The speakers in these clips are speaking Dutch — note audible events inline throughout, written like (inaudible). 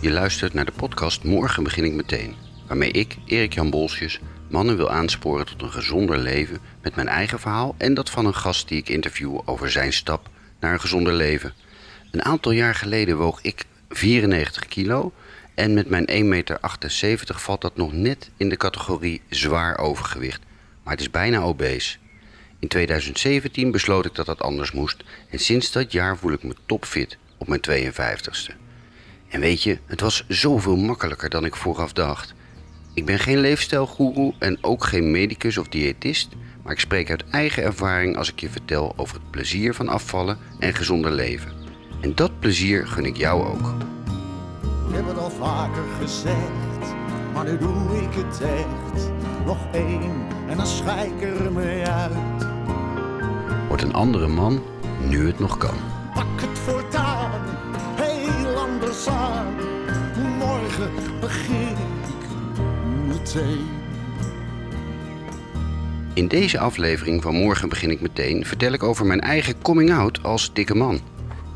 Je luistert naar de podcast Morgen begin ik meteen, waarmee ik, Erik Jan Bolsjes, mannen wil aansporen tot een gezonder leven met mijn eigen verhaal en dat van een gast die ik interview over zijn stap naar een gezonder leven. Een aantal jaar geleden woog ik 94 kilo en met mijn 1,78 meter valt dat nog net in de categorie zwaar overgewicht, maar het is bijna obese. In 2017 besloot ik dat dat anders moest en sinds dat jaar voel ik me topfit op mijn 52ste. En weet je, het was zoveel makkelijker dan ik vooraf dacht. Ik ben geen leefstijlgoeroe en ook geen medicus of diëtist, maar ik spreek uit eigen ervaring als ik je vertel over het plezier van afvallen en gezonder leven. En dat plezier gun ik jou ook. Ik heb het al vaker gezegd, maar nu doe ik het echt. Nog één en dan schijk er mee uit. Wordt een andere man nu het nog kan. Pak het voortaan, heel anders aan. Morgen begin ik meteen. In deze aflevering van Morgen begin ik meteen vertel ik over mijn eigen coming out als dikke man.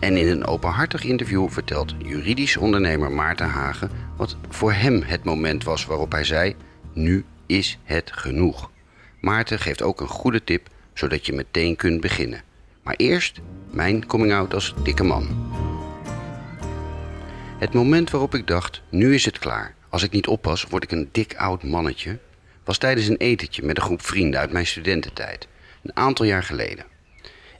En in een openhartig interview vertelt juridisch ondernemer Maarten Hagen wat voor hem het moment was waarop hij zei: Nu is het genoeg. Maarten geeft ook een goede tip zodat je meteen kunt beginnen. Maar eerst mijn coming out als dikke man. Het moment waarop ik dacht: Nu is het klaar. Als ik niet oppas, word ik een dik oud mannetje. Was tijdens een etentje met een groep vrienden uit mijn studententijd. Een aantal jaar geleden.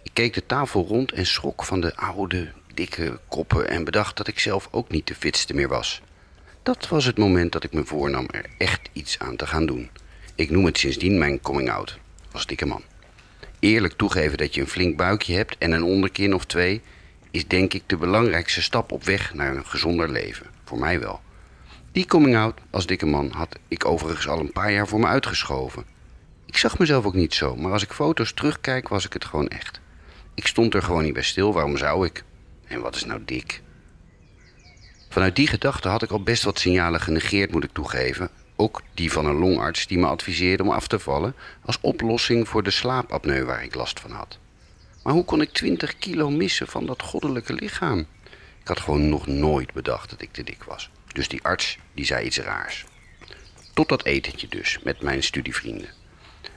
Ik keek de tafel rond en schrok van de oude, dikke koppen en bedacht dat ik zelf ook niet de fitste meer was. Dat was het moment dat ik me voornam er echt iets aan te gaan doen. Ik noem het sindsdien mijn coming out als dikke man. Eerlijk toegeven dat je een flink buikje hebt en een onderkin of twee is denk ik de belangrijkste stap op weg naar een gezonder leven. Voor mij wel. Die coming out als dikke man had ik overigens al een paar jaar voor me uitgeschoven. Ik zag mezelf ook niet zo, maar als ik foto's terugkijk was ik het gewoon echt. Ik stond er gewoon niet bij stil, waarom zou ik? En wat is nou dik? Vanuit die gedachte had ik al best wat signalen genegeerd, moet ik toegeven. Ook die van een longarts die me adviseerde om af te vallen als oplossing voor de slaapapneu waar ik last van had. Maar hoe kon ik 20 kilo missen van dat goddelijke lichaam? Ik had gewoon nog nooit bedacht dat ik te dik was. Dus die arts die zei iets raars. Tot dat etentje dus, met mijn studievrienden.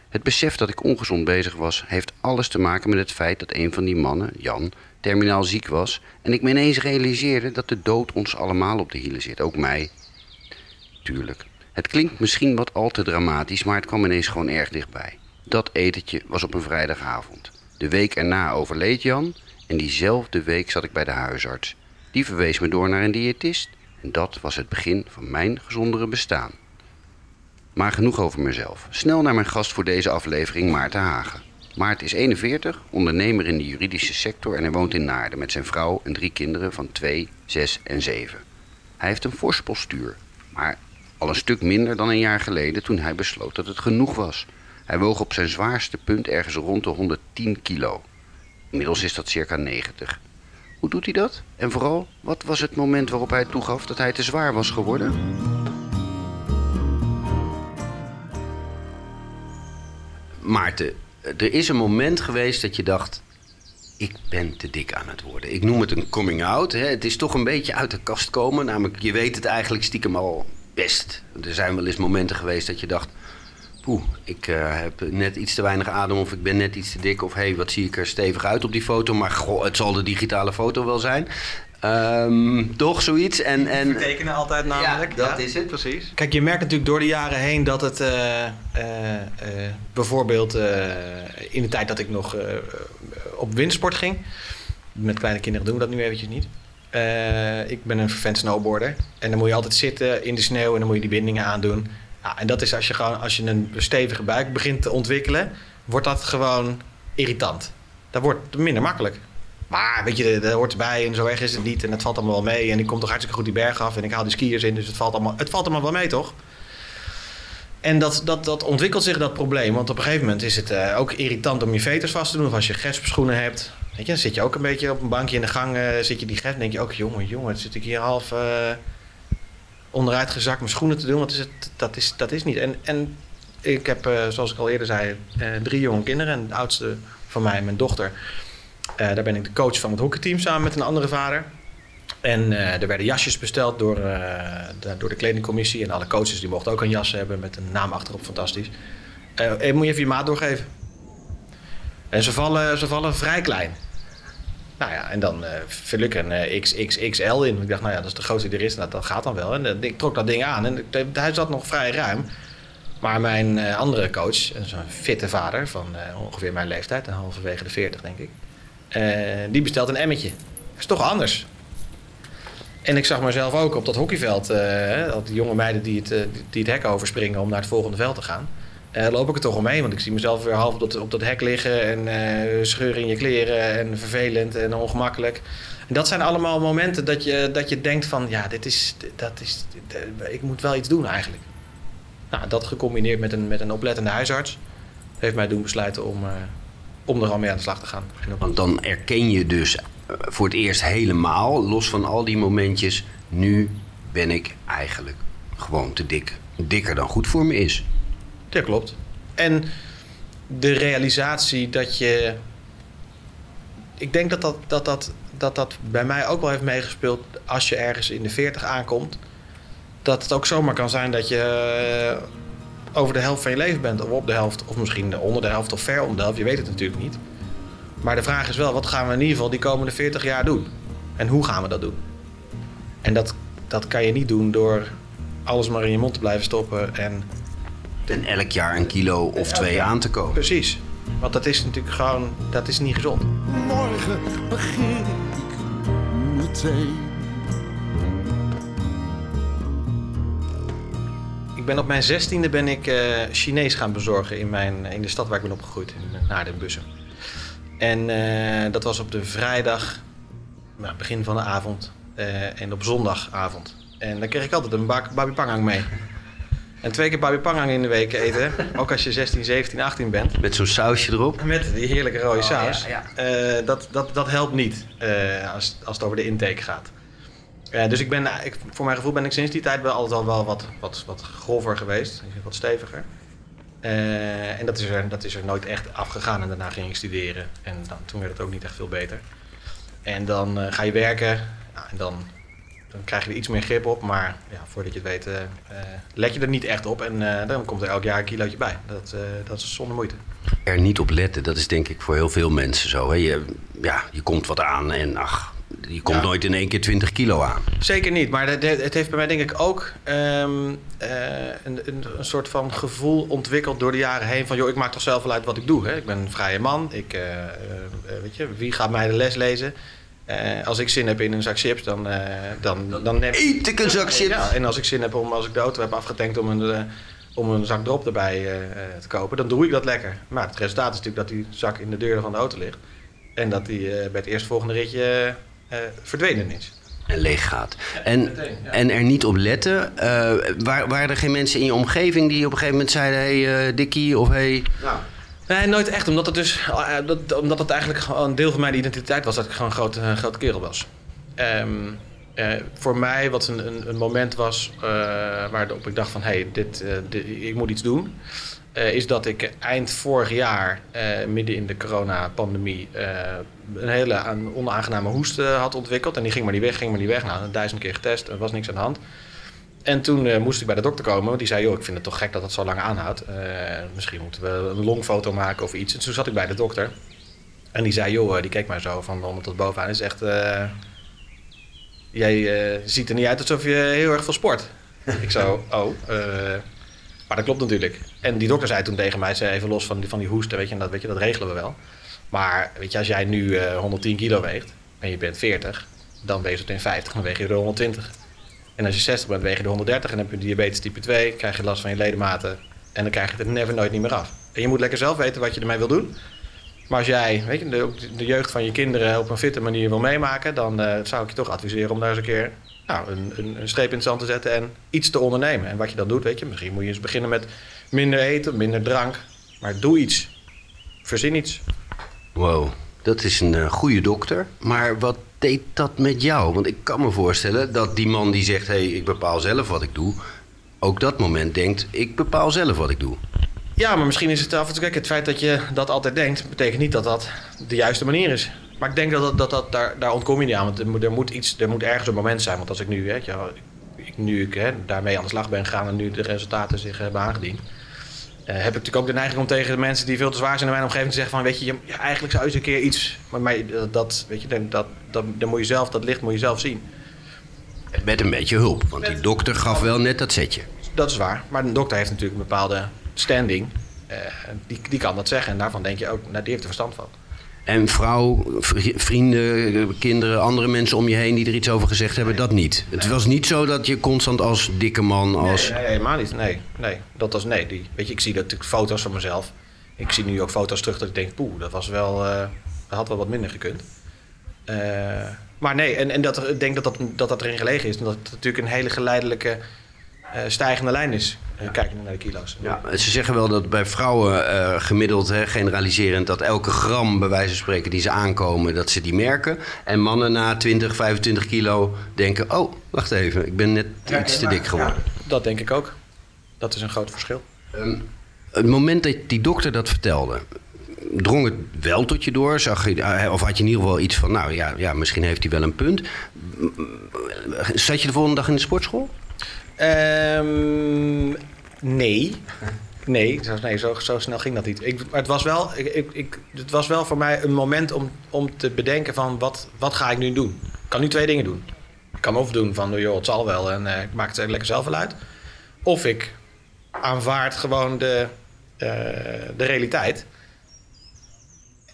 Het besef dat ik ongezond bezig was, heeft alles te maken met het feit dat een van die mannen, Jan, terminaal ziek was en ik me ineens realiseerde dat de dood ons allemaal op de hielen zit, ook mij. Tuurlijk, het klinkt misschien wat al te dramatisch, maar het kwam ineens gewoon erg dichtbij. Dat etentje was op een vrijdagavond. De week erna overleed Jan en diezelfde week zat ik bij de huisarts. Die verwees me door naar een diëtist en dat was het begin van mijn gezondere bestaan. Maar genoeg over mezelf. Snel naar mijn gast voor deze aflevering, Maarten Hagen. Maarten is 41, ondernemer in de juridische sector en hij woont in Naarden met zijn vrouw en drie kinderen van 2, 6 en 7. Hij heeft een fors postuur, maar al een stuk minder dan een jaar geleden toen hij besloot dat het genoeg was. Hij woog op zijn zwaarste punt ergens rond de 110 kilo. Inmiddels is dat circa 90. Hoe doet hij dat? En vooral, wat was het moment waarop hij toegaf dat hij te zwaar was geworden? Maarten, er is een moment geweest dat je dacht: ik ben te dik aan het worden. Ik noem het een coming out. Hè. Het is toch een beetje uit de kast komen. Namelijk, je weet het eigenlijk stiekem al best. Er zijn wel eens momenten geweest dat je dacht: poeh, ik eh, heb net iets te weinig adem of ik ben net iets te dik. Of hé, hey, wat zie ik er stevig uit op die foto. Maar goh, het zal de digitale foto wel zijn. Ehm, toch zoiets. En, en, Vertekenen altijd namelijk. Ja, dat is het, precies. Kijk, je merkt natuurlijk door de jaren heen dat het eh, eh, bijvoorbeeld eh, in de tijd dat ik nog eh, op windsport ging. Met kleine kinderen doen we dat nu eventjes niet. Eh, ik ben een vervent snowboarder. En dan moet je altijd zitten in de sneeuw en dan moet je die bindingen aandoen. Ja, en dat is als je, gewoon, als je een stevige buik begint te ontwikkelen, wordt dat gewoon irritant. Dat wordt minder makkelijk. Maar weet je, dat hoort erbij en zo erg is het niet. En het valt allemaal wel mee. En ik kom toch hartstikke goed die berg af. En ik haal die skiers in. Dus het valt allemaal, het valt allemaal wel mee, toch? En dat, dat, dat ontwikkelt zich, dat probleem. Want op een gegeven moment is het eh, ook irritant om je veters vast te doen. Of als je gespschoenen hebt. Weet je, dan zit je ook een beetje op een bankje in de gang. eh, zit je die gesp. denk je ook, jongen, jongen, zit ik hier half eh, onderuit gezakt mijn schoenen te doen. Wat is het? Dat is, dat is niet. En, en ik heb, eh, zoals ik al eerder zei, drie jonge kinderen. En de oudste van mij mijn dochter. Daar ben ik de coach van het hockeyteam samen met een andere vader. En er werden jasjes besteld door, de, door de kledingcommissie. En alle coaches die mochten ook een jas hebben met een naam achterop. Fantastisch. Moet je even je maat doorgeven. En ze vallen, ze vallen vrij klein. Nou ja, en dan eh vul ik een eh, XXXL in. Ik dacht, nou ja, dat is de grootste die er is. Nou, dat gaat dan wel. En eh, ik trok dat ding aan en hij zat nog vrij ruim. Maar mijn andere coach, zo'n fitte vader van ongeveer mijn leeftijd, een halverwege de 40 denk ik, die bestelt een emmetje. Dat is toch anders. En ik zag mezelf ook op dat hockeyveld, al die jonge meiden die het, die het hek overspringen om naar het volgende veld te gaan. Eh, loop ik er toch omheen, want ik zie mezelf weer half op dat, op dat hek liggen en eh, scheuren in je kleren en vervelend en ongemakkelijk. En dat zijn allemaal momenten dat je, dat je denkt van, ja, dit is, dat is, dit- ik moet wel iets doen eigenlijk. Nou, dat gecombineerd met een, met een oplettende huisarts heeft mij doen besluiten om, eh, om er al mee aan de slag te gaan. Want dan erken je dus eh, voor het eerst helemaal, los van al die momentjes, nu ben ik eigenlijk gewoon te dik. Dikker dan goed voor me is. Ja, klopt. En de realisatie dat je. Ik denk dat dat, dat, dat, dat dat bij mij ook wel heeft meegespeeld als je ergens in de 40 aankomt. Dat het ook zomaar kan zijn dat je eh, over de helft van je leven bent, of op de helft, of misschien onder de helft of ver onder de helft. Je weet het natuurlijk niet. Maar de vraag is wel, wat gaan we in ieder geval die komende 40 jaar doen? En hoe gaan we dat doen? En dat, dat kan je niet doen door alles maar in je mond te blijven stoppen en En elk jaar een kilo of twee aan te komen. Precies. Want dat is natuurlijk gewoon, dat is niet gezond. Morgen begin ik meteen. Ik ben op mijn zestiende ben ik eh, Chinees gaan bezorgen in, mijn, in de stad waar ik ben opgegroeid, in Naarden-Bussen. En eh, dat was op de vrijdag, nou, begin van de avond, eh, en op zondagavond. En dan kreeg ik altijd een bak babi pangang mee. En twee keer babi pangang in de week eten, ook als je 16, 17, 18 bent. Met zo'n sausje erop. Met die heerlijke rode saus. ja, Eh, dat, dat, dat helpt niet eh, als, als het over de intake gaat. Eh, dus ik ben, ik, voor mijn gevoel ben ik sinds die tijd wel altijd al wel wat, wat, wat grover geweest. Wat steviger. Eh, en dat is, er, dat is er nooit echt afgegaan. En daarna ging ik studeren. En dan, toen werd het ook niet echt veel beter. En dan eh, ga je werken. Nou, en dan, dan krijg je er iets meer grip op. Maar ja, voordat je het weet, eh, eh, let je er niet echt op. En eh, dan komt er elk jaar een kilootje bij. Dat, dat is zonder moeite. Er niet op letten, dat is denk ik voor heel veel mensen zo. Hè? Je, ja, je komt wat aan en ach, je komt Ja. nooit in één keer 20 kilo aan. Zeker niet, maar het heeft bij mij denk ik ook ehm, eh, een, een, een soort van gevoel ontwikkeld door de jaren heen van joh, ik maak toch zelf wel uit wat ik doe. Hè? Ik ben een vrije man, ik, weet je, wie gaat mij de les lezen? Eh, als ik zin heb in een zak chips, dan, eh, dan, dan neem Eet ik een zak chips? Ja, en als ik zin heb om, als ik de auto heb afgetankt om een, eh, om een zak drop erbij te kopen, dan doe ik dat lekker. Maar het resultaat is natuurlijk dat die zak in de deur van de auto ligt. En dat die bij het eerstvolgende ritje verdwenen is. En leeg gaat. En, Meteen, ja. en er niet op letten. waar, waren er geen mensen in je omgeving die op een gegeven moment zeiden: hé, hey, Dikkie of hé. Hey, Nee, nooit echt. Omdat het dus eh, dat, omdat het eigenlijk een deel van mijn identiteit was dat ik gewoon een grote, een kerel was. Ehm, eh, voor mij, wat een, een, een moment was eh, waarop ik dacht van hé, hey, dit, dit- ik moet iets doen. is dat ik eind vorig jaar, midden in de coronapandemie, een hele aan- onaangename hoest had ontwikkeld. En die ging maar niet weg, ging maar niet weg. Nou, duizend keer getest, er was niks aan de hand. En toen eh, moest ik bij de dokter komen, want die zei: Joh, ik vind het toch gek dat het zo lang aanhoudt. Eh, misschien moeten we een longfoto maken of iets. En toen zat ik bij de dokter. En die zei: Joh, eh, die keek mij zo van onder tot bovenaan. is echt. eh, jij ziet er niet uit alsof je heel erg veel sport. (laughs) ik zo: Oh. maar dat klopt natuurlijk. En die dokter zei toen tegen mij: zei even los van die, van die hoesten, weet je, dat, weet je, dat regelen we wel. Maar weet je, als jij nu eh, 110 kilo weegt en je bent 40, dan weeg je het in 50, dan weeg je er 120. En als je 60 bent, weeg je de 130 en heb je diabetes type 2, krijg je last van je ledematen en dan krijg je het never nooit niet meer af. En je moet lekker zelf weten wat je ermee wil doen. Maar als jij weet je, de, de jeugd van je kinderen op een fitte manier wil meemaken, dan eh, zou ik je toch adviseren om daar eens een keer nou, een, een, streep in het zand te zetten en iets te ondernemen. En wat je dan doet, weet je, misschien moet je eens beginnen met minder eten, minder drank. Maar doe iets. Verzin iets. Wow, dat is een eh, goede dokter. Maar wat deed dat met jou? Want ik kan me voorstellen dat die man die zegt: hé, hey, ik bepaal zelf wat ik doe. ook dat moment denkt: ik bepaal zelf wat ik doe. Ja, maar misschien is het af en toe... Kijk, het feit dat je dat altijd denkt... betekent niet dat dat de juiste manier is. Maar ik denk dat, dat, dat, daar, daar ontkom je niet aan. Want er moet, er, moet iets, er moet ergens een moment zijn. Want als ik nu, je, wel, ik, nu ik hè, daarmee aan de slag ben gegaan... en nu de resultaten zich hebben aangediend... eh, heb ik natuurlijk ook de neiging om tegen de mensen die veel te zwaar zijn in mijn omgeving te zeggen van... weet je, je eigenlijk zou je eens een keer iets... Maar, maar dat- weet je, dat, dat, dan moet je zelf, dat licht moet je zelf zien. Met een beetje hulp, want die dokter gaf wel net dat setje. Dat is waar. Maar een dokter heeft natuurlijk een bepaalde standing. Eh, die, die kan dat zeggen. En daarvan denk je ook, nou, die heeft er verstand van. En vrouw, vri- vrienden, kinderen, andere mensen om je heen die er iets over gezegd hebben, dat niet. Het was niet zo dat je constant als dikke man, als... Nee, nee, helemaal niet. Nee, nee. Dat was nee. Die, weet je, ik zie dat natuurlijk foto's van mezelf. Ik zie nu ook foto's terug dat ik denk, poeh, dat was wel, eh, dat had wel wat minder gekund. Eh, maar nee, en, en dat ik denk dat dat, dat dat erin gelegen is. En dat het natuurlijk een hele geleidelijke stijgende lijn is. Uh, kijkende naar de kilo's. Ja, ze zeggen wel dat bij vrouwen eh, gemiddeld, hè, generaliserend, dat elke gram, bij wijze van spreken, die ze aankomen, dat ze die merken. En mannen na 20, 25 kilo denken, oh, wacht even, ik ben net iets te dik geworden. Dat denk ik ook. Dat is een groot verschil. Ehm, het moment dat die dokter dat vertelde, drong het wel tot je door? Zag je, eh, of had je in ieder geval iets van, nou ja, ja, misschien heeft hij wel een punt. Zat je de volgende dag in de sportschool? Ehm, nee. Nee, zo, nee zo, zo snel ging dat niet. Ik, het was, wel, ik, ik, het was wel voor mij een moment om, om te bedenken van wat, wat ga ik nu doen? Ik kan nu twee dingen doen. Ik kan of doen van, joh, het zal wel en eh, ik maak het er lekker zelf wel uit. Of ik aanvaard gewoon de, eh, de realiteit.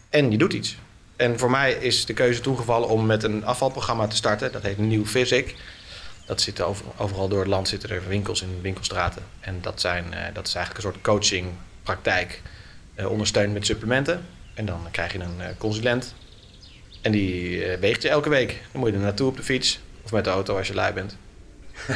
En je doet iets. En voor mij is de keuze toegevallen om met een afvalprogramma te starten. Dat heet Nieuw Physic. Dat zit over, overal door het land zitten er winkels in winkelstraten. En dat, zijn, eh, dat is eigenlijk een soort coaching, praktijk, eh, ondersteund met supplementen. En dan krijg je een eh, consulent. En die weegt je elke week. Dan moet je er naartoe op de fiets. Of met de auto als je lui bent. (laughs)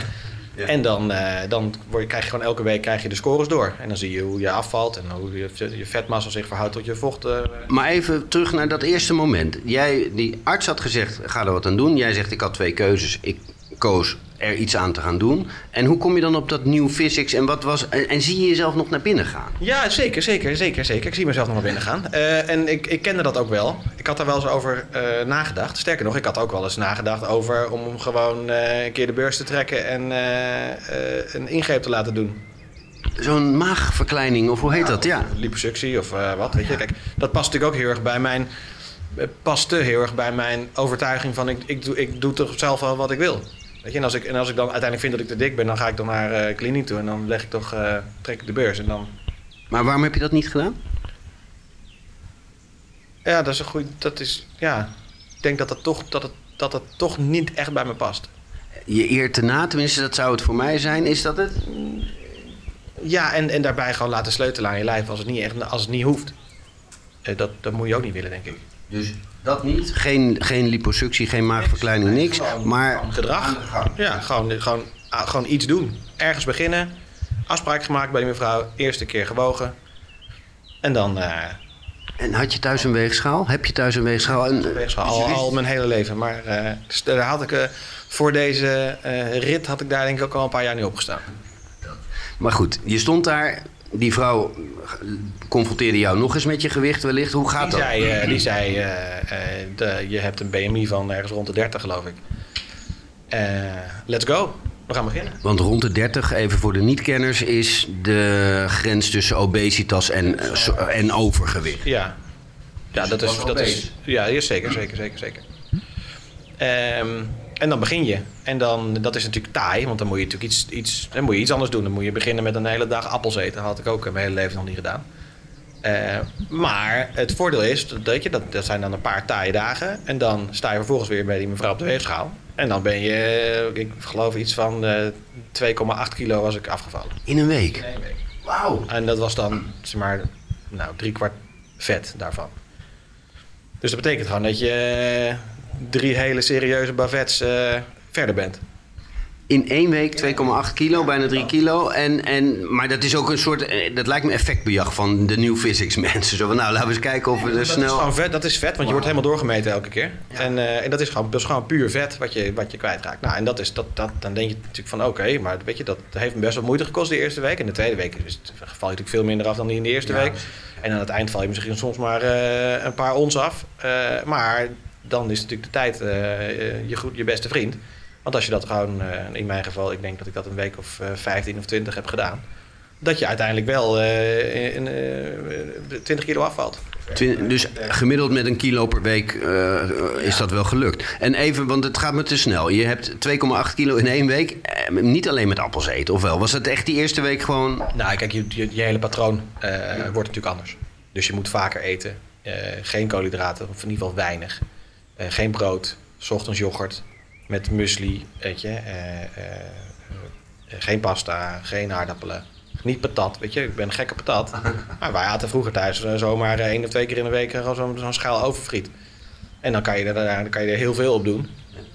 En dan, dan word je, krijg je gewoon elke week krijg je de scores door. En dan zie je hoe je afvalt en hoe je, je vetmassa zich verhoudt tot je vocht. Maar even terug naar dat eerste moment. Jij, die arts had gezegd, ga er wat aan doen. Jij zegt, ik had twee keuzes. Ik koos er iets aan te gaan doen. En hoe kom je dan op dat nieuw physics? En, wat was, en, en zie je jezelf nog naar binnen gaan? Ja, zeker, zeker, zeker, zeker. Ik zie mezelf nog wel binnen gaan. Eh, en ik, ik kende dat ook wel. Ik had daar wel eens over eh, nagedacht. Sterker nog, ik had ook wel eens nagedacht over om gewoon eh, een keer de beurs te trekken en een ingreep te laten doen. Zo'n maagverkleining, of hoe heet dat? Ja. Liposuctie of wat, weet je. Kijk, dat past natuurlijk ook heel erg bij mijn... eh, past te heel erg bij mijn overtuiging van ik, ik, doe, ik doe toch zelf wel wat ik wil. Weet je, en als ik, en als ik dan uiteindelijk vind dat ik te dik ben, dan ga ik dan naar eh kliniek toe en dan leg ik toch, eh, trek ik de beurs en dan Maar waarom heb je dat niet gedaan? Ja, dat is een goed. Dat is, ja, ik denk dat, dat, toch, dat, het, dat het toch niet echt bij me past. Je eer te na, tenminste dat zou het voor mij zijn. Is dat het? Ja, en, en daarbij gewoon laten sleutelen aan je lijf als het niet, echt, als het niet hoeft. Eh, dat, dat moet je ook niet willen, denk ik. Dus dat niet? Geen, geen liposuctie, geen maagverkleining, niks. Maar gedrag. Ja, gewoon, gewoon, ah, gewoon iets doen. Ergens beginnen. Afspraak gemaakt bij die mevrouw. Eerste keer gewogen. En dan eh En had je thuis een weegschaal? Heb je thuis een weegschaal? En, weegschaal. Al, al mijn hele leven. Maar eh, dus daar had ik, eh, voor deze rit had ik daar denk ik ook al een paar jaar niet opgestaan. Maar goed, je stond daar. Die vrouw confronteerde jou nog eens met je gewicht wellicht. Hoe gaat Die dat? zei, eh, die zei eh, eh, de, je hebt een BMI van ergens rond de 30 geloof ik. Eh, let's go. We gaan beginnen. Want rond de 30, even voor de niet-kenners, is de grens tussen obesitas en, so- en overgewicht. Ja, ja dat is, dat is, ja, ja, zeker, zeker, zeker, zeker. Ehm, en dan begin je. En dan, dat is natuurlijk taai, want dan moet je natuurlijk iets, iets, dan moet je iets anders doen. Dan moet je beginnen met een hele dag appels eten. Dat had ik ook mijn hele leven nog niet gedaan. Eh, maar het voordeel is, dat, je, dat, dat zijn dan een paar taaie dagen. En dan sta je vervolgens weer bij die mevrouw op de weegschaal. En dan ben je, ik geloof iets van eh 2,8 kilo was ik afgevallen. In een week. In één week. Wauw. En dat was dan, zeg maar, nou, drie kwart vet daarvan. Dus dat betekent gewoon dat je drie hele serieuze bavets eh, verder bent. In één week 2,8 kilo, bijna 3 kilo. En, en, maar dat is ook een soort, eh, dat lijkt me effectbejag van de New Physics (laughs) mensen. Zo van, nou, laten we eens kijken of we er Dat is snel... gewoon vet, dat is vet, want je wordt helemaal doorgemeten elke keer. En, eh, en dat is gewoon, dat is gewoon puur vet wat je, wat je kwijtraakt. Nou, en dat is, dat, dat, dan denk je natuurlijk van oké, maar weet je, dat heeft me best wel moeite gekost de eerste week. En de tweede week is het, val je natuurlijk veel minder af dan in de eerste week. En aan het eind val je misschien soms maar een paar ons af. Maar dan is natuurlijk de tijd eh, je, goed, je beste vriend. Want als je dat gewoon, eh, in mijn geval, ik denk dat ik dat een week of eh 15 of 20 heb gedaan. Dat je uiteindelijk wel eh, in, eh, 20 kilo afvalt. Twin- Dus gemiddeld met een kilo per week eh, is dat wel gelukt. En even, want het gaat me te snel. Je hebt 2,8 kilo in één week. Eh, niet alleen met appels eten, of wel? Was het echt die eerste week gewoon... Nou, kijk, je, je, je hele patroon eh, wordt natuurlijk anders. Dus je moet vaker eten. Eh, geen koolhydraten, of in ieder geval weinig. Eh, geen brood, 's ochtends yoghurt met muesli, weet je. Eh, eh, geen pasta, geen aardappelen. Niet patat, weet je. Ik ben een gekke patat. (laughs) Maar wij aten vroeger thuis zomaar één of twee keer in de week zo'n schaal overfriet. En dan kan, je er, dan kan je er heel veel op doen.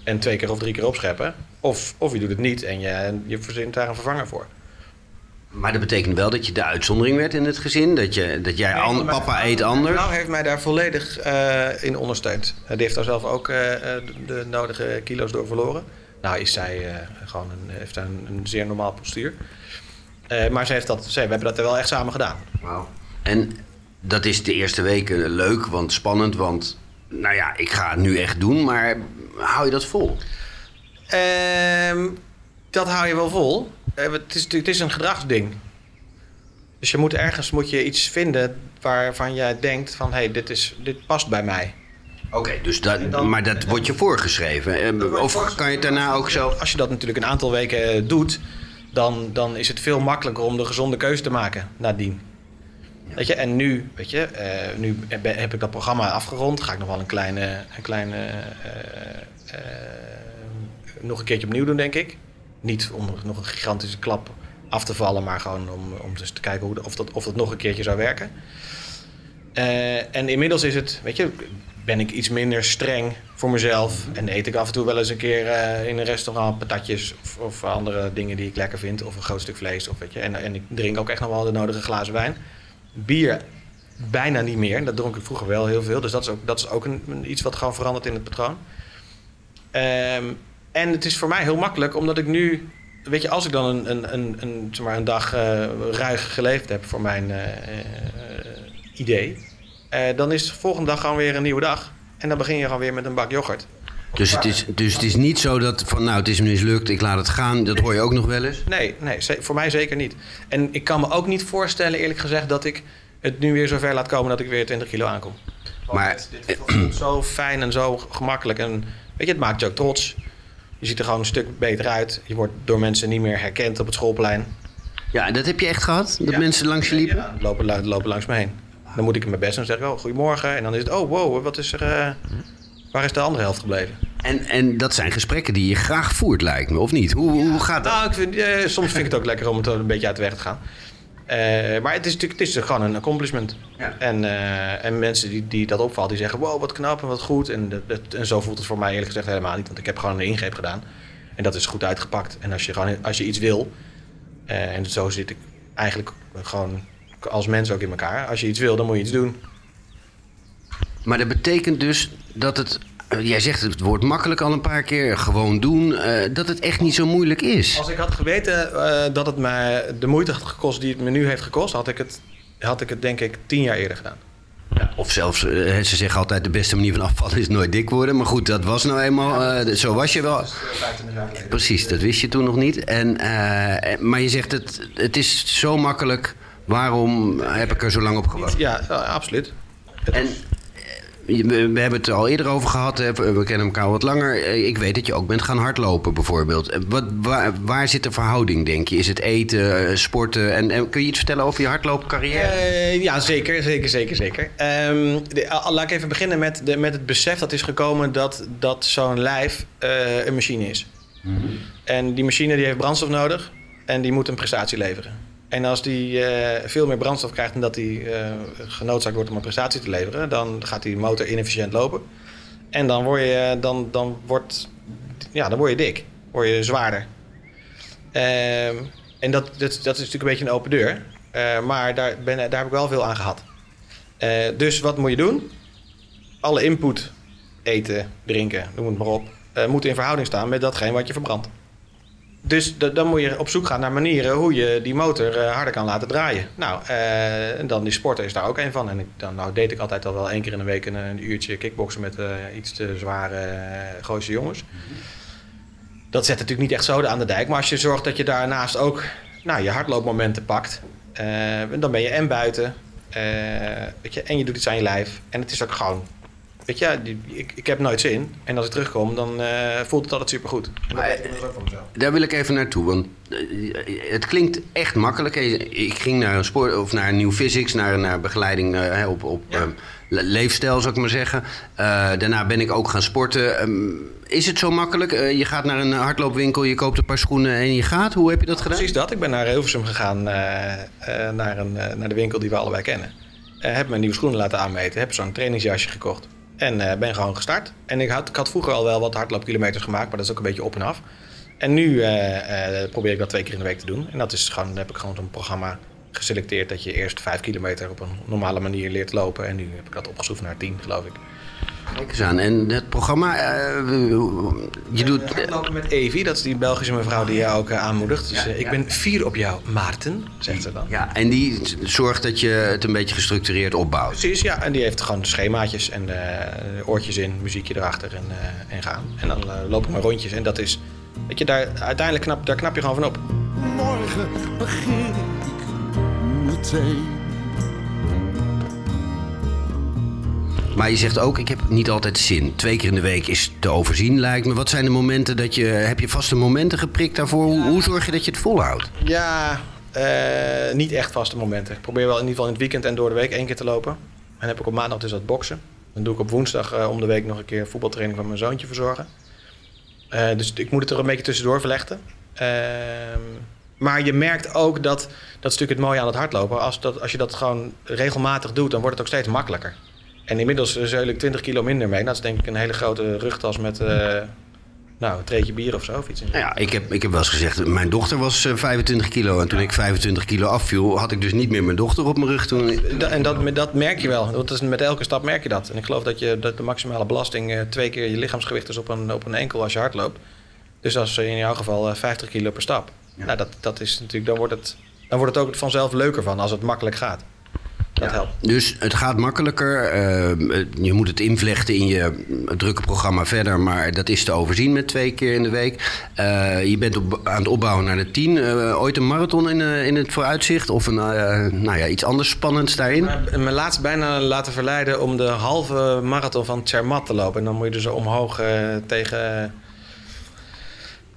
En twee keer of drie keer opscheppen. Of, of je doet het niet en je, je verzint daar een vervanger voor. Maar dat betekent wel dat je de uitzondering werd in het gezin. Dat, je, dat jij, Nee, an- papa vrouw- eet Mijn anders. vrouw heeft mij daar volledig eh, in ondersteund. Eh, die heeft daar zelf ook eh, de, de nodige kilo's door verloren. Nou is zij gewoon een, heeft een, een zeer normaal postuur. Maar ze heeft dat, ze, we hebben dat wel echt samen gedaan. En dat is de eerste weken leuk, want spannend. Want, nou ja, ik ga het nu echt doen. Maar hou je dat vol? Ehm, dat hou je wel vol. Eh, het, is, het is een gedragsding. Dus je moet ergens moet je iets vinden waarvan jij denkt van... hé, hey, dit, is, dit past bij mij. Oké, dus dat, dan- maar dat wordt je voorgeschreven. Of kan je het daarna ook zo... Als je dat natuurlijk een aantal weken eh, doet, dan, dan is het veel makkelijker om de gezonde keuze te maken nadien. Weet je, en nu, weet je, eh, nu heb ik dat programma afgerond. Ga ik nog wel een kleine, een kleine nog een keertje opnieuw doen, denk ik. Niet om nog een gigantische klap af te vallen, maar gewoon om, om dus te kijken hoe, of, dat, of dat nog een keertje zou werken. Eh, en inmiddels is het, weet je, ben ik iets minder streng voor mezelf. En eet ik af en toe wel eens een keer eh, in een restaurant patatjes of, of andere dingen die ik lekker vind. Of een groot stuk vlees. Of, weet je. En, en ik drink ook echt nog wel de nodige glazen wijn. Bier bijna niet meer. Dat dronk ik vroeger wel heel veel. Dus dat is ook, dat is ook een, iets wat gewoon verandert in het patroon. Ehm, en het is voor mij heel makkelijk, omdat ik nu... Weet je, als ik dan een, een, een, een, zeg maar een dag eh, ruig geleefd heb voor mijn eh, eh, idee... dan is de volgende dag gewoon weer een nieuwe dag. En dan begin je gewoon weer met een bak yoghurt. Dus het, is, dus het is niet zo dat van, nou, het is mislukt, ik laat het gaan. Dat hoor je ook nog wel eens. Nee, nee, voor mij zeker niet. En ik kan me ook niet voorstellen, eerlijk gezegd, dat ik het nu weer zover laat komen dat ik weer 20 kilo aankom. Want Maar- dit, dit voelt zo fijn en zo gemakkelijk. En weet je, het maakt je ook trots. Je ziet er gewoon een stuk beter uit. Je wordt door mensen niet meer herkend op het schoolplein. Ja, dat heb je echt gehad? Dat Ja. mensen langs je liepen? Ja, lopen, lopen langs me heen. Dan moet ik mijn best en zeg ik, oh, goedemorgen. En dan is het, oh, wow, wat is er... eh, waar is de andere helft gebleven? En, en dat zijn gesprekken die je graag voert, lijkt me, of niet? Hoe, hoe gaat dat? Nou, ik vind, eh, soms vind ik het ook lekker om het een beetje uit de weg te gaan. Eh, maar het is natuurlijk het is gewoon een accomplishment. Ja. En, eh, en mensen die, die dat opvalt, die zeggen: wow, wat knap en wat goed. En, dat, dat- en zo voelt het voor mij eerlijk gezegd helemaal niet. Want ik heb gewoon een ingreep gedaan. En dat is goed uitgepakt. En als je, gewoon, als je iets wil, eh, en zo zit ik eigenlijk gewoon als mens ook in elkaar. Als je iets wil, dan moet je iets doen. Maar dat betekent dus dat het... eh, Jij zegt het woord makkelijk al een paar keer, gewoon doen. eh, dat het echt niet zo moeilijk is. Als ik had geweten eh, dat het mij de moeite had gekost die het me nu heeft gekost, had ik het, had ik het denk ik tien jaar eerder gedaan. Of zelfs, ze zeggen altijd de beste manier van afvallen is nooit dik worden. Maar goed, dat was nou eenmaal, zo was je wel. Precies, dat wist je toen nog niet. En, maar je zegt het, het is zo makkelijk. Waarom heb ik er zo lang op gewacht? Ja, ja, absoluut. En we, hebben het er al eerder over gehad. Hè. We kennen elkaar wat langer. Eh, Ik weet dat je ook bent gaan hardlopen bijvoorbeeld. Eh, Wat, waar, waar zit de verhouding, denk je? Is het eten, eh, sporten? En, en kun je iets vertellen over je hardloopcarrière? Eh, ja, zeker, zeker, zeker, zeker. Ehm, de- al- laat ik even beginnen met, de, met het besef dat is gekomen dat, dat zo'n lijf eh, een machine is. En die machine die heeft brandstof nodig en die moet een prestatie leveren. En als die eh, veel meer brandstof krijgt dan dat die eh genoodzaakt wordt om een prestatie te leveren, dan gaat die motor inefficiënt lopen. En dan word je, dan, dan wordt, ja, dan word je dik, word je zwaarder. Ehm, en dat, dat, dat is natuurlijk een beetje een open deur. Eh, maar daar, ben, daar heb ik wel veel aan gehad. Eh, dus wat moet je doen? Alle input, eten, drinken, noem het maar op, eh, moet in verhouding staan met datgene wat je verbrandt. Dus da- dan moet je op zoek gaan naar manieren hoe je die motor eh, harder kan laten draaien. Nou, eh, en dan die sporten is daar ook een van. En ik, dan nou, deed ik altijd al wel één keer in de week een, uurtje kickboksen met eh, iets te zware Gooise jongens. Dat zet natuurlijk niet echt zoden aan de dijk. Maar als je zorgt dat je daarnaast ook nou, je hardloopmomenten pakt. eh, dan ben je en buiten. eh, weet je, en je doet iets aan je lijf. En het is ook gewoon... Weet je, die- ik, ik heb nooit zin. En als ik terugkom, dan eh, voelt het altijd supergoed. En Maar, ook van mezelf. Daar wil ik even naartoe, want eh, het klinkt echt makkelijk. Ik ging naar een sport of naar een nieuw physics, naar, naar begeleiding eh, op, op Ja. ehm, le- leefstijl, zou ik maar zeggen. Eh, daarna ben ik ook gaan sporten. Ehm, is het zo makkelijk? Eh, je gaat naar een hardloopwinkel, je koopt een paar schoenen en je gaat. Hoe heb je dat gedaan? Precies dat. Ik ben naar Hilversum gegaan, eh, eh, naar, een, eh, naar de winkel die we allebei kennen. Eh, heb mijn nieuwe schoenen laten aanmeten, heb zo'n trainingsjasje gekocht. En eh, ben gewoon gestart. En ik had, ik had vroeger al wel wat hardloopkilometers gemaakt, maar dat is ook een beetje op en af. En nu eh, eh, probeer ik dat twee keer in de week te doen. En dat is gewoon, dan heb ik gewoon zo'n programma geselecteerd dat je eerst vijf kilometer op een normale manier leert lopen. En nu heb ik dat opgeschroefd naar tien, geloof ik. Kijk eens aan. En het programma, eh, je doet... Hardlopen met Evi, dat is die Belgische mevrouw die jou ook eh, aanmoedigt. Dus eh, ik ben fier op jou, Maarten, zegt ze dan. Ja, en die zorgt dat je het een beetje gestructureerd opbouwt. Precies, ja. En die heeft gewoon schemaatjes en eh, oortjes in, muziekje erachter en, eh, en gaan. En dan eh, loop ik maar rondjes. En dat is, weet je, daar, uiteindelijk knap, daar knap je gewoon van op. Morgen begin ik meteen. Maar je zegt ook, ik heb niet altijd zin. Twee keer in de week is te overzien, lijkt me. Wat zijn de momenten dat je... Heb je vaste momenten geprikt daarvoor? Hoe, hoe zorg je dat je het volhoudt? Ja, eh, niet echt vaste momenten. Ik probeer wel in ieder geval in het weekend en door de week één keer te lopen. En heb ik op maandag dus dat boksen. Dan doe ik op woensdag eh, om de week nog een keer voetbaltraining van mijn zoontje verzorgen. Eh, dus ik moet het er een beetje tussendoor verleggen. Ehm, maar je merkt ook dat, dat natuurlijk het mooie aan het hardlopen. Als, dat, als je dat gewoon regelmatig doet, dan wordt het ook steeds makkelijker. En inmiddels eh, zeul ik 20 kilo minder mee. Dat is denk ik een hele grote rugtas met eh, nou, een treetje bier of zo. Of iets. Nou ja, ik heb, ik heb wel eens gezegd, mijn dochter was eh, 25 kilo. En toen ik 25 kilo afviel, had ik dus niet meer mijn dochter op mijn rug. Toen... En dat, dat merk je wel. Want is, met elke stap merk je dat. En ik geloof dat, je, dat de maximale belasting eh, twee keer je lichaamsgewicht is op een, op een enkel als je hard loopt. Dus dat is in jouw geval eh, 50 kilo per stap. Nou, dat, dat is natuurlijk, dan, wordt het, dan wordt het ook vanzelf leuker van als het makkelijk gaat. Dat helpt. Dus het gaat makkelijker. eh, je moet het invlechten in je drukke programma verder. Maar dat is te overzien met twee keer in de week. Eh, je bent op, aan het opbouwen naar de tien. Eh, ooit een marathon in, in het vooruitzicht? Of een, nou ja, iets anders spannends daarin? Me laatst bijna laten verleiden om de halve marathon van Zermatt te lopen. En dan moet je dus omhoog tegen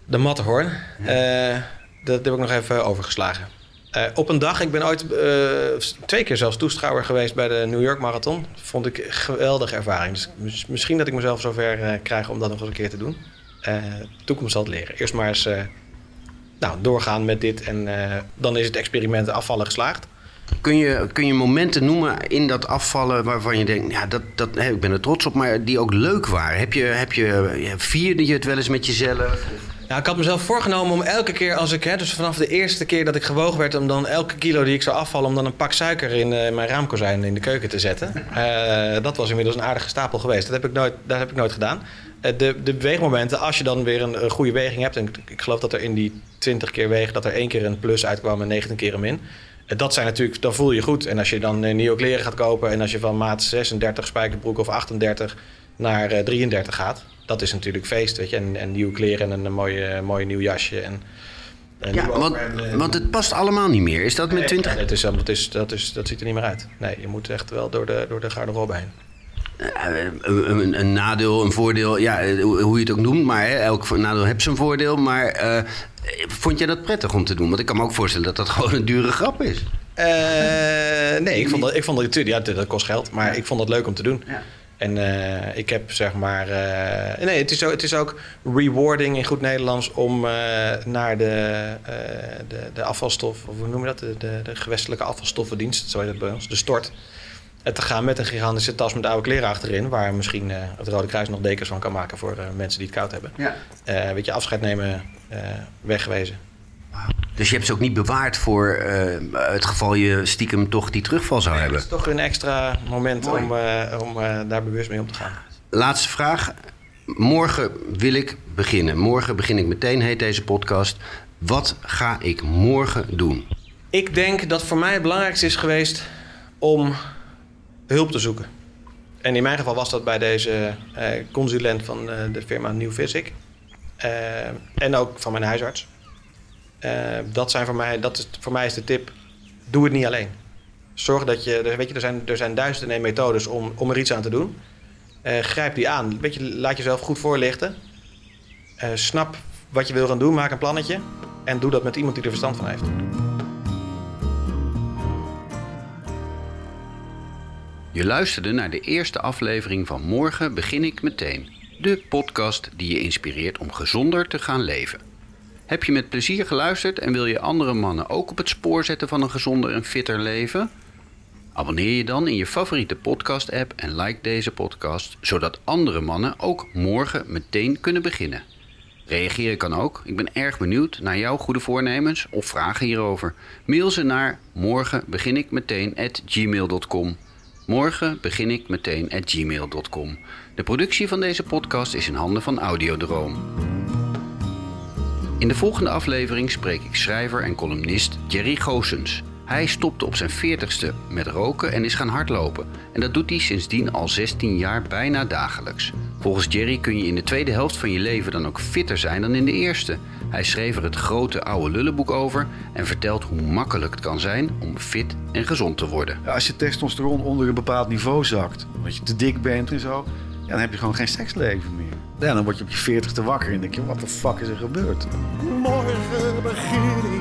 de Matterhorn. Eh, dat heb ik nog even overgeslagen. Eh, op een dag, ik ben ooit eh, twee keer zelfs toeschouwer geweest bij de New York Marathon. Vond ik een geweldige ervaring. Dus mis- misschien dat ik mezelf zover eh krijg om dat nog eens een keer te doen. Toekomst zal het leren. Eerst maar eens nou, doorgaan met dit en dan is het experiment afvallen geslaagd. Kun je, kun je momenten noemen in dat afvallen waarvan je denkt, ja, dat, dat, ik ben er trots op, maar die ook leuk waren? Heb je, heb je, vierde je het wel eens met jezelf? Nou, ik had mezelf voorgenomen om elke keer als ik, hè, dus vanaf de eerste keer dat ik gewogen werd, om dan elke kilo die ik zou afvallen, om dan een pak suiker in eh, mijn raamkozijn in de keuken te zetten. (laughs) Eh, dat was inmiddels een aardige stapel geweest. Dat heb ik nooit, dat heb ik nooit gedaan. Eh, de, de beweegmomenten, als je dan weer een, een goede weging hebt, en ik, ik geloof dat er in die 20 keer wegen, dat er één keer een plus uitkwam en 19 keer een min. Dat zijn natuurlijk, dan voel je je goed. En als je dan nieuwe kleren gaat kopen en als je van maat 36 spijkerbroek of 38 naar eh, 33 gaat, dat is natuurlijk feest, weet je. En, en nieuwe kleren en een mooie, mooie nieuw jasje. En, en Ja, want, en- want het past allemaal niet meer. Is dat met Nee, 20? ja, dat, is, dat, is, dat, is, dat ziet er niet meer uit. Nee, je moet echt wel door de, door de garderobe heen. Eh, een, een, een nadeel, een voordeel, ja, eh, hoe je het ook noemt, maar hè, elk nadeel heeft zijn voordeel. Maar eh, vond jij dat prettig om te doen? Want ik kan me ook voorstellen dat dat (laughs) gewoon een dure grap is. Eh, nee, ik vond dat, ik vond dat ja, dat kost geld, maar ik vond dat leuk om te doen. Ja. En eh, ik heb zeg maar. eh, nee, het is, ook, het is ook rewarding in goed Nederlands om eh, naar de, de, de afvalstof, of hoe noem je dat? De, de, de gewestelijke afvalstoffendienst, zo heet het bij ons, de stort. Te gaan met een gigantische tas met oude kleren achterin, waar misschien het Rode Kruis nog dekens van kan maken voor mensen die het koud hebben. Ja. Weet je, afscheid nemen, wegwezen. Dus je hebt ze ook niet bewaard voor eh, het geval je stiekem toch die terugval zou Het hebben. is toch een extra moment Mooi. om, eh, om eh, daar bewust mee om te gaan. Laatste vraag. Morgen wil ik beginnen. Morgen begin ik meteen, heet deze podcast. Wat ga ik morgen doen? Ik denk dat voor mij het belangrijkste is geweest om hulp te zoeken. En in mijn geval was dat bij deze consulent van de firma New Physic. En ook van mijn huisarts. Eh, dat, zijn voor, mij, dat is, voor mij is de tip, doe het niet alleen. Zorg dat je, weet je er, zijn, er zijn duizenden methodes om, om er iets aan te doen. Eh, grijp die aan. Weet je, laat jezelf goed voorlichten. Eh, snap wat je wil gaan doen, maak een plannetje. En doe dat met iemand die er verstand van heeft. Je luisterde naar de eerste aflevering van Morgen begin ik meteen. De podcast die je inspireert om gezonder te gaan leven. Heb je met plezier geluisterd en wil je andere mannen ook op het spoor zetten van een gezonder en fitter leven? Abonneer je dan in je favoriete podcast-app en like deze podcast, zodat andere mannen ook morgen meteen kunnen beginnen. Reageren kan ook. Ik ben erg benieuwd naar jouw goede voornemens of vragen hierover. Mail ze naar morgen begin. Morgen begin ik. De productie van deze podcast is in handen van Audiodroom. In de volgende aflevering spreek ik schrijver en columnist Jerry Goossens. Hij stopte op zijn 40ste met roken en is gaan hardlopen. En dat doet hij sindsdien al 16 jaar bijna dagelijks. Volgens Jerry kun je in de tweede helft van je leven dan ook fitter zijn dan in de eerste. Hij schreef er het grote oude lullenboek over en vertelt hoe makkelijk het kan zijn om fit en gezond te worden. Als je testosteron onder een bepaald niveau zakt, omdat je te dik bent en zo, dan heb je gewoon geen seksleven meer. Ja, dan word je op je 40 te wakker en denk je, wat de fuck is er gebeurd? Morgen begin ik